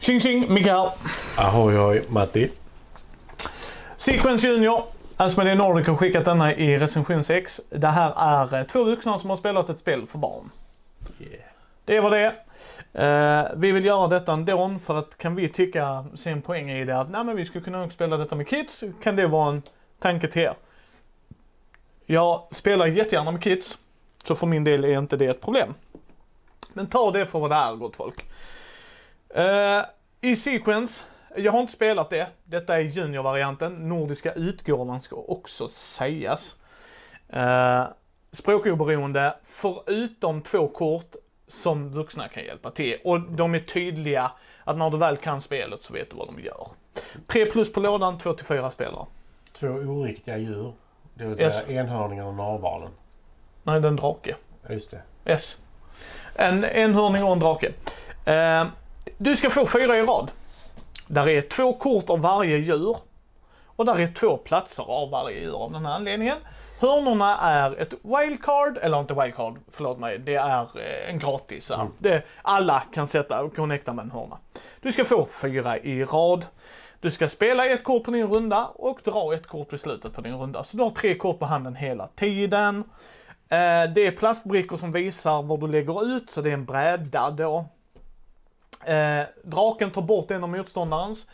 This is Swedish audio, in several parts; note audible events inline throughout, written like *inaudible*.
Tjing tjing, Micke här. Ahoy hoj, Matti. Sequence Junior. Asmodee Nordic har skickat denna i recension 6. Det här är eh, två vuxna som har spelat ett spel för barn. Yeah. Det var det. Eh, vi vill göra detta ändå för att kan vi tycka, se en poäng i det att nej men vi skulle kunna spela detta med kids, kan det vara en tanke till er. Jag spelar jättegärna med kids, så för min del är inte det ett problem. Men ta det för vad det är gott folk. Eh, I Sequence, jag har inte spelat det. Detta är juniorvarianten. Nordiska utgåvan ska också sägas. Eh, språkoberoende, förutom två kort som vuxna kan hjälpa till. Och de är tydliga att när du väl kan spelet så vet du vad de gör. 3 plus på lådan, 2 till 4 spelare. Två oriktiga djur. Det vill säga Yes. enhörningen och narvalen. Nej, det är en drake. Ja, just det. Yes. En enhörning och en drake. Eh, du ska få fyra i rad. Där är två kort av varje djur. Och där är två platser av varje djur av den här anledningen. Hörnorna är ett wildcard, eller inte wildcard, förlåt mig, det är eh, en gratis. ja. Det, alla kan sätta och connecta med en hörna. Du ska få fyra i rad. Du ska spela ett kort på din runda och dra ett kort på slutet på din runda. Så du har tre kort på handen hela tiden. Eh, det är plastbrickor som visar vad du lägger ut, så det är en bräda då. Eh, draken tar bort en av motståndarens.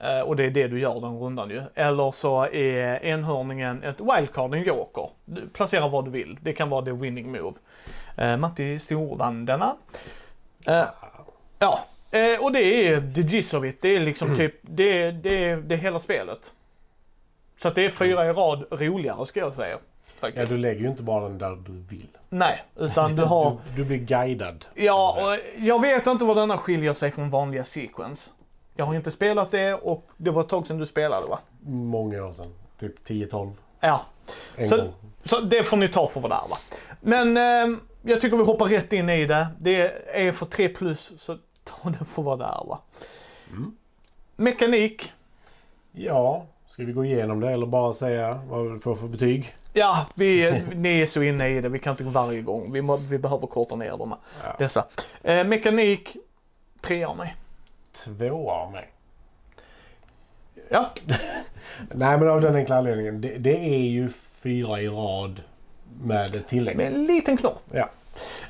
Eh, och det är det du gör den rundan ju. Eller så är enhörningen ett wildcard, en joker. Du placerar vad du vill. Det kan vara det winning move. Eh, Matti storvann denna. Eh, ja, eh, och det är the gist of it. Det är liksom typ, det, är- det, det är hela spelet. Så att det är fyra i rad roligare ska jag säga. Ja, Faktiskt. du lägger ju inte bara den där du vill. Nej, utan du har... *laughs* Du, du blir guidad. Ja, och jag vet inte vad denna skiljer sig från vanliga sequence. Jag har inte spelat det och det var ett tag sedan du spelade va? Många år sedan. Typ 10-12. Ja, En Så- gång. så det får ni ta för vad det är va. Men eh, jag tycker vi hoppar rätt in i det. Det är för 3 plus, så ta det för vad det är va. Mm. Mekanik. Ja, ska vi gå igenom det eller bara säga vad vi får för betyg? Ja, vi, ni är så inne i det. Vi kan inte gå varje gång. Vi, må, vi behöver korta ner dem, Ja. dessa. Eh, mekanik, tre av mig. Två av mig. Ja, *laughs* Nej men av den enkla anledningen. Det, det är ju fyra i rad med tillägg. med en liten knorr. Ja.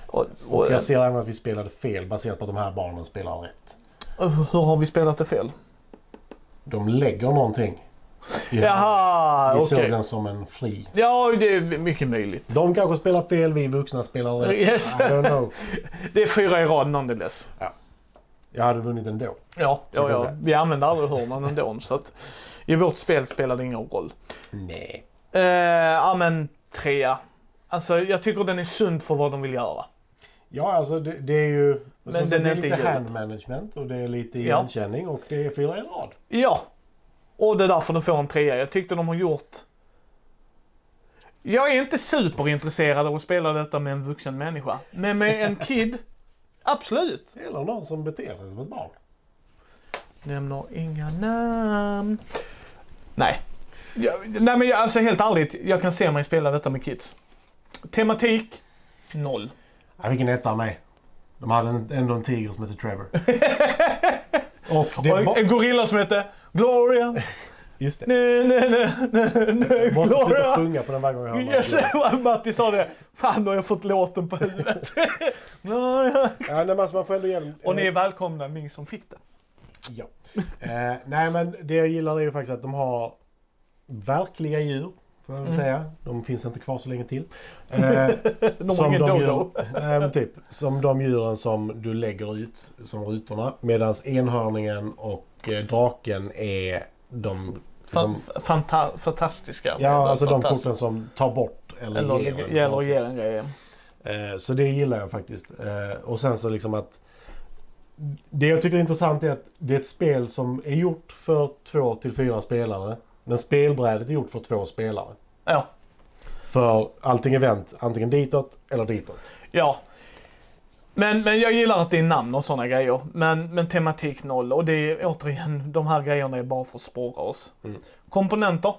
Och, och, Jag ser även att vi spelade fel baserat på att de här barnen spelar rätt. eh, hur har vi spelat det fel? De lägger någonting. I Jaha, Vi okej. såg den som en fri. Ja, det är mycket möjligt. De kanske spelar fel, vi vuxna spelar rätt. Yes. I don't know. *laughs* Det är fyra i rad nonetheless. Jag hade vunnit ändå. Ja, ja, ja. Vi använder aldrig hörnan ändå, så att i vårt spel spelar det ingen roll. Nej. Eh, ja, men trea. Alltså, jag tycker den är sund för vad de vill göra. Ja, alltså det, det är ju... Men den det är är inte lite hand management och det är lite Ja. igenkänning och det är fyra i rad. Ja. Och det är därför den får en trea. Jag tyckte de har gjort... Jag är inte superintresserad av att spela detta med en vuxen människa. Men med en kid, *laughs* absolut. Eller någon som beter sig som ett barn. Nämner inga namn. Nej. Jag, nej men jag, alltså helt ärligt, jag kan se mig spela detta med kids. Tematik, noll. Jag fick en etta av mig. De hade en, ändå en tiger som heter Trevor. *laughs* och det Och en gorilla som heter Gloria. Just det. Nej, nej, nej, nej, nej, Jag måste sluta Gloria. sjunga på den varje gång jag hör Yes. *laughs* Matti sa det. Fan, nu har jag fått låten på huvudet. Gloria. *laughs* Ja, nej, alltså man får ändå ge Och ni är välkomna, ni som fick det. Ja. Eh, nej men det jag gillar är ju faktiskt att de har verkliga djur. Får jag väl Mm. säga. De finns inte kvar så länge till. *laughs* Eh, De har ingen dodo. djur, men typ, som de djuren som du lägger ut som rutorna. Medan enhörningen och eh, draken är de... Fan- Fanta fantastiska. ja, alltså de Fantastiskt. korten som tar bort eller, Eller ger. ge- en gäller att gratis. ge en grej. Eh, Så det gillar jag faktiskt. Eh, Och sen så liksom att Det jag tycker är intressant är att det är ett spel som är gjort för två till fyra spelare. Men spelbrädet är gjort för två spelare. Ja. För allting är vänt antingen ditåt eller ditåt. Ja. Men, men jag gillar att det är namn och sådana grejer. Men, men tematik noll. Och det är återigen, de här grejerna är bara för att spåra oss. Mm. Komponenter.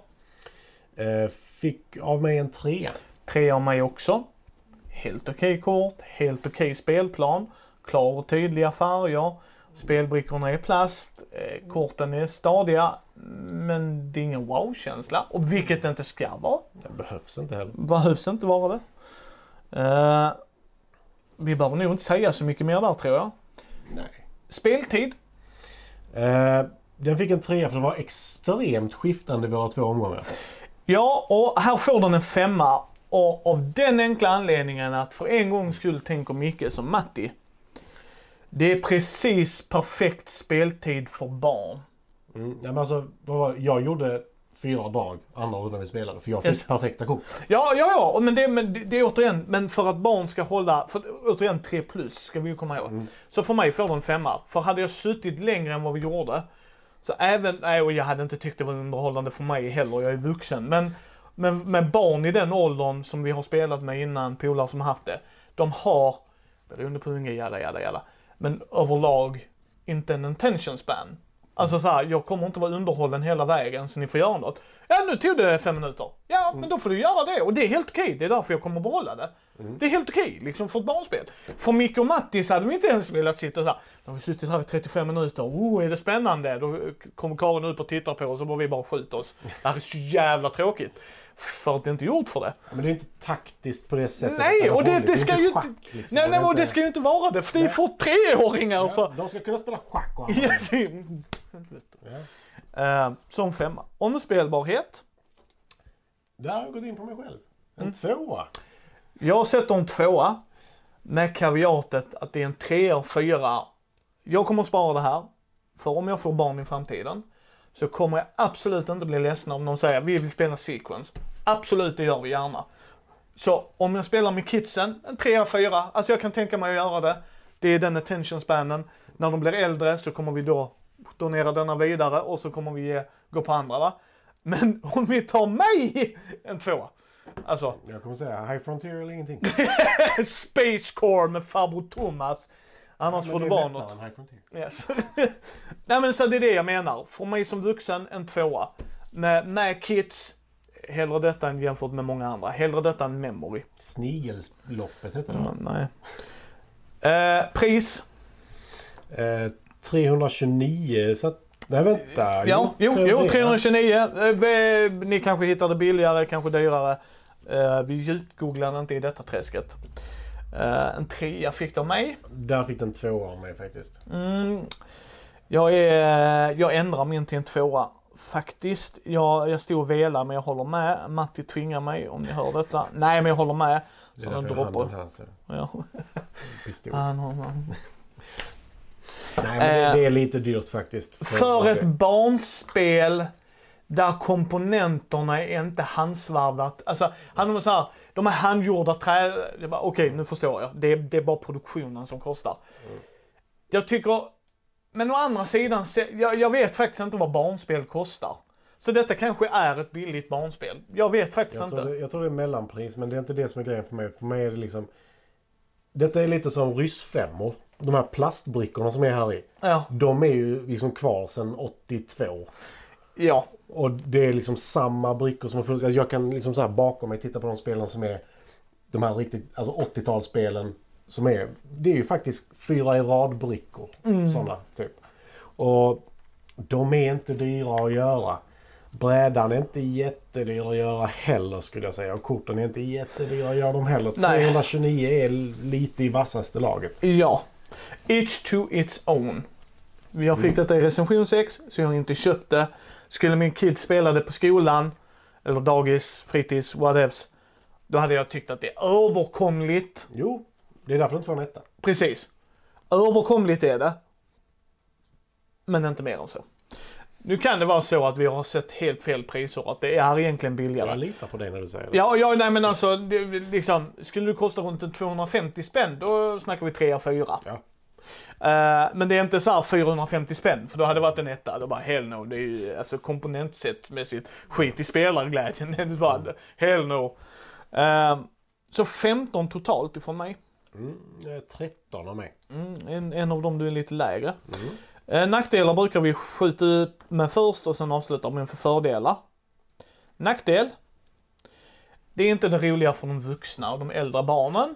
Eh, Fick av mig en trea. Tre av mig också. Helt okej kort, helt okej spelplan. Klar och tydliga färger. Spelbrickorna är plast, eh, korten är stadiga, men det är ingen wow-känsla. Och vilket det inte ska vara. Det behövs inte heller. Behövs inte vara det. Eh, vi behöver nog inte säga så mycket mer där tror jag. Nej. Speltid. Eh, den fick en trea för det var extremt skiftande våra två omgångar. Ja, och här får den en femma. Och av den enkla anledningen att för en gångs skull tänker Micke som Matti. Det är precis perfekt speltid för barn. Mm. Ja, men alltså, jag gjorde fyra drag andra rundan vi spelade för jag fick Yes. perfekta kort. Ja, ja, ja, men det, men det, det är återigen, men för att barn ska hålla, för återigen 3 plus ska vi ju komma ihåg. Så för mig får den femma. För hade jag suttit längre än vad vi gjorde, så även, nej och jag hade inte tyckt det var underhållande för mig heller, jag är vuxen. Men, men med barn i den åldern som vi har spelat med innan, polare som haft det, de har, beroende på unge, jada jada jada, men överlag inte en attention span. Alltså så här, jag kommer inte vara underhållen hela vägen så ni får göra något. Ja, nu tog det fem minuter. Ja, men då får du göra det och det är helt okej. Det är därför jag kommer behålla det. Det är helt okej, liksom för ett barnspel. För Micke och Mattis hade vi inte ens velat sitta så här. Nu har vi suttit här i 35 minuter. Oh, är det spännande? Då kommer Karin upp och tittar på oss och bara vi bara skjuter oss. Det här är så jävla tråkigt. För att det inte är gjort för det. Men det är inte taktiskt på det sättet. Nej, och det, det ska inte ju inte... schack, liksom. Nej, nej, och det ska ju inte vara det. För det är för treåringar. Så. Ja, de ska kunna spela schack och annat. Yes. Eh, som femma. Omspelbarhet. Där har jag gått in på mig själv. En Mm. tvåa. Jag sätter en tvåa med kaviatet att det är en trea och fyra. Jag kommer att spara det här. För om jag får barn i framtiden så kommer jag absolut inte bli ledsen om de säger vi vill spela sequence. Absolut, det gör vi gärna. Så om jag spelar med kidsen, en trea, fyra. Alltså jag kan tänka mig att göra det. Det är den attention spanen. När de blir äldre så kommer vi då donera denna vidare och så kommer vi ge, gå på andra va. Men om vi tar mig en tvåa. Alltså Jag kommer säga High Frontier eller ingenting. *laughs* Space Core med farbror Thomas. Annars Men får det är vara något. Yes. *laughs* Nej men så det är det jag menar. För mig som vuxen, en tvåa. Med, med kids, hellre detta än jämfört med många andra. Hellre detta än memory. Snigelsloppet heter det. Ja, nej. Eh, pris? Eh, 329 så att... Nej vänta. Ja, jo, jo 300. 329. Eh, vi- ni kanske hittar det billigare, kanske dyrare. Eh, vi djupgooglade inte i detta träsket. Eh, en trea fick av mig. Där fick den tvåa av mig faktiskt. Mm, jag, är, jag ändrar min till en tvåa. Faktiskt. Jag, jag stod och velade men jag håller med. Matti tvingar mig om ni hör detta. Nej men jag håller med. Så den droppar. handen här. Så. Ja. Pistol. Han har- han- Nej men det, Eh, det är lite dyrt faktiskt. För vad ett barnspel där komponenterna är inte handsvarvat. Alltså, han har så här, de här handgjorda trä... Okej, nu förstår jag. Det är, det är bara produktionen som kostar. Jag tycker... Men å andra sidan, jag, jag vet faktiskt inte vad barnspel kostar. Så detta kanske är ett billigt barnspel. Jag vet faktiskt Jag inte. det, jag tror det är mellanpris men det är inte det som är grejen för mig. För mig är det liksom... Detta är lite som ryssfemmor. De här plastbrickorna som är här i. Ja. De är ju liksom kvar sedan 82. ja. Och det är liksom samma brickor som har funnits. Alltså jag kan liksom så här bakom mig titta på de spelen som är de här riktigt, alltså 80-talsspelen som är, det är ju faktiskt fyra i rad-brickor. Sådana typ. Och de är inte dyra att göra. Brädan är inte jättedyr att göra heller skulle jag säga. Och korten är inte jättedyra att göra dem heller. Nej. 329 är lite i vassaste laget. Ja. Each to its own. Jag fick detta i recension 6, så jag har inte köpt det. Skulle min kid spela det på skolan, eller dagis, fritids, whatevs, då hade jag tyckt att det är överkomligt. Jo, det är därför det inte får en etta. Precis. Överkomligt är det. Men inte mer än så. Nu kan det vara så att vi har sett helt fel priser, att det är egentligen billigare. Jag litar på dig när du säger det. Ja, ja, nej men alltså, det, liksom, skulle det kosta runt en 250 spänn, då snackar vi 3-4. Ja. Eh, men det är inte så här 450 spänn, för då hade det varit en etta. Då bara hell no, det är ju alltså komponentsättmässigt skit i spelarglädjen. *laughs* Det bara hell no. Eh, så 15 totalt ifrån mig. Mm, eh, 13 av mig. Mm, en, en av dem du är lite lägre. Eh, nackdelar brukar vi skjuta upp med först och sen avsluta med för fördelar. Nackdel. Det är inte det roliga för de vuxna och de äldre barnen.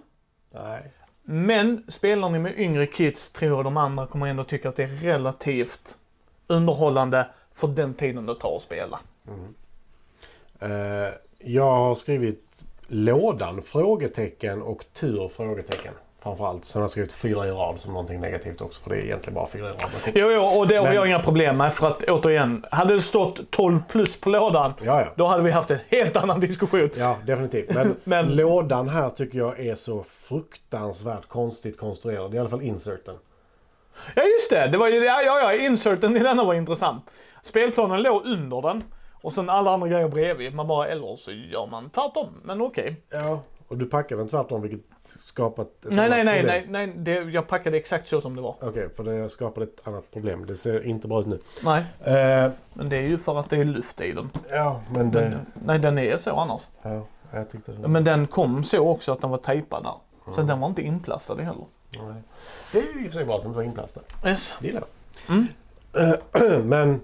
Nej. Men spelar ni med yngre kids tror jag de andra kommer ändå tycka att det är relativt underhållande för den tiden det tar att spela. Eh, jag har skrivit lådan? Frågetecken och tur? Frågetecken. Framförallt. Sen har jag skrivit fyra i rad som någonting negativt också. För det är egentligen bara fyra i rad. Jo, jo, och det har jag inga problem med för att återigen, hade det stått 12 plus på lådan, Ja, ja. då hade vi haft en helt annan diskussion. Ja, definitivt. Men, *laughs* Men- lådan här tycker jag är så fruktansvärt konstigt konstruerad. I alla fall inserten. Ja just det, det var ju, ja, ja, ja, inserten i denna var intressant. Spelplanen låg under den och sen alla andra grejer bredvid. Man bara, eller så gör man tvärtom, men okej. Ja. Och du packade den tvärtom vilket skapat ett Nej, nej, nej, problem. nej, nej, det, jag packade exakt så som det var. Okej, för det skapade ett annat problem. Det ser inte bra ut nu. Nej, Eh, men det är ju för att det är luft i den. ja, men det... Men, nej, den är så annars. Ja, jag tyckte det. Men den kom så också att den var tejpad där. Så den var inte inplastad heller. Nej. Det är ju i och för sig bra att den inte var inplastad. Yes. Det gillar Mm. jag. Eh, *clears throat* Men...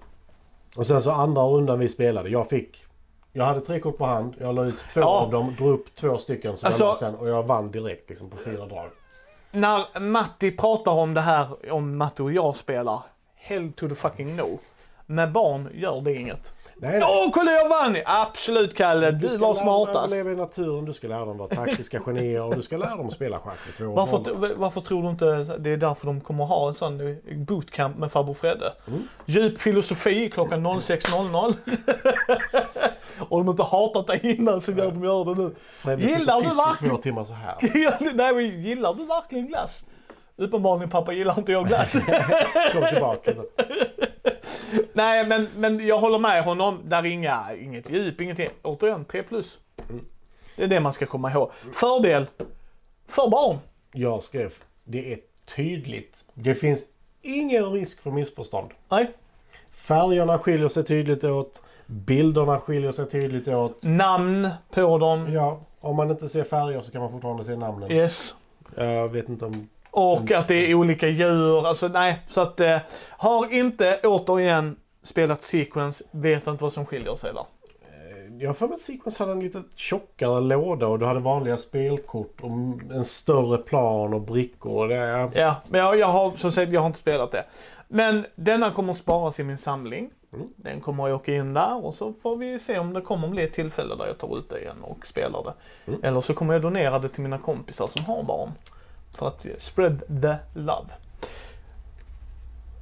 Och sen så andra rundan vi spelade. Jag fick... Jag hade tre kort på hand. Jag la ut två Ja. av dem. Drog upp två stycken som Alltså- sen. Och jag vann direkt liksom på fyra drag. När Matti pratar om det här, om Matti och jag spelar, hell to the fucking no. Med barn gör det inget. Nej, Åh, kolla jag vann! Absolut Kalle, du, ska var lära dem smartast. att leva i naturen. Du ska lära dem vara taktiska *laughs* genier. Och du ska lära dem att spela schack i två Varför, varför tror du inte det är därför de kommer ha en sån bootcamp med farbror Fredde? Mm. Djup filosofi klockan 06.00. och de har inte hatat dig innan så gör de gör det nu. Fredde Gillar du verkligen- två timmar så här. *laughs* Nej men gillar du verkligen glass? Uppenbarligen pappa gillar inte jag glass. *laughs* Kom tillbaka. Nej men, men jag håller med honom. Där är inga, inget djup, ingenting. Återigen, 3 plus. Det är det man ska komma ihåg. Fördel för barn. Jag skrev, det är tydligt. Det finns ingen risk för missförstånd. Nej. Färgerna skiljer sig tydligt åt. Bilderna skiljer sig tydligt åt. Namn på dem. Ja, om man inte ser färger så kan man fortfarande se namnen. Yes. Jag vet inte om... Och att det är olika djur. Alltså nej, så att eh, har inte återigen spelat sequence, vet inte vad som skiljer sig där. Jag har för mig att Sequence hade en lite tjockare låda och du hade vanliga spelkort och en större plan och brickor. Det är... Ja, men jag, jag har som sagt, jag har inte spelat det. Men denna kommer att sparas i min samling. Mm. Den kommer att åka in där och så får vi se om det kommer bli ett tillfälle där jag tar ut det igen och spelar det. Mm. Eller så kommer jag donera det till mina kompisar som har barn. För att eh, spread the love.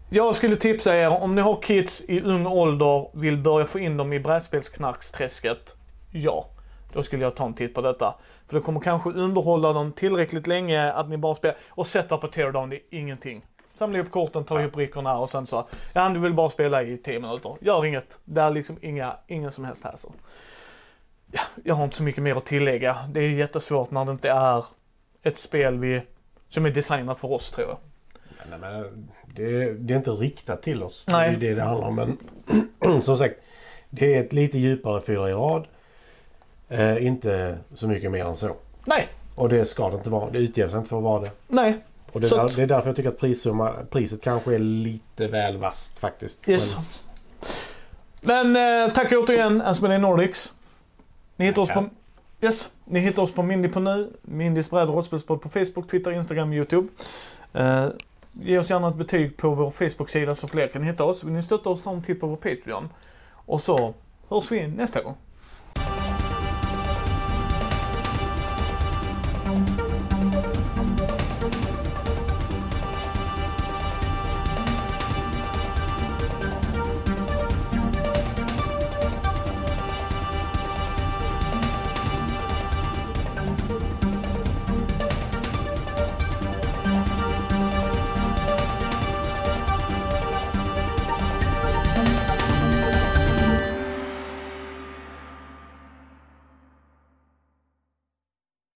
Jag skulle tipsa er om ni har kids i ung ålder, vill börja få in dem i brädspelsknarksträsket. Ja, då skulle jag ta en titt på detta. För det kommer kanske underhålla dem tillräckligt länge att ni bara spelar. Och sätta på teardown, det är ingenting. Samla ihop korten, ta ihop brickorna och sen så, ja du vill bara spela i 10 minuter. Gör inget. Det är liksom inga, ingen som helst hassle. Ja, jag har inte så mycket mer att tillägga. Det är jättesvårt när det inte är ett spel vi, som är designat för oss tror jag. Nej, men det, det är inte riktat till oss. Nej. Det är det det handlar om. Men *clears throat* som sagt, det är ett lite djupare fyra i rad. Eh, inte så mycket mer än så. Nej, Och det ska det inte vara. Det utger sig inte för att vara det. nej. Och det, är, att- det är därför jag tycker att prissumma, priset kanske är lite väl vasst faktiskt. Yes. Men eh, tack återigen Asmodee Nordics. Ni hittar oss på... Yes. Ni hittar oss på Mindy på nu, Mindys bräd och rollspelspodd på Facebook, Twitter, Instagram, YouTube. Eh, ge oss gärna ett betyg på vår Facebook-sida så fler kan hitta oss. Vill ni stötta oss, ta en titt på vår Patreon. Och så hörs vi nästa gång.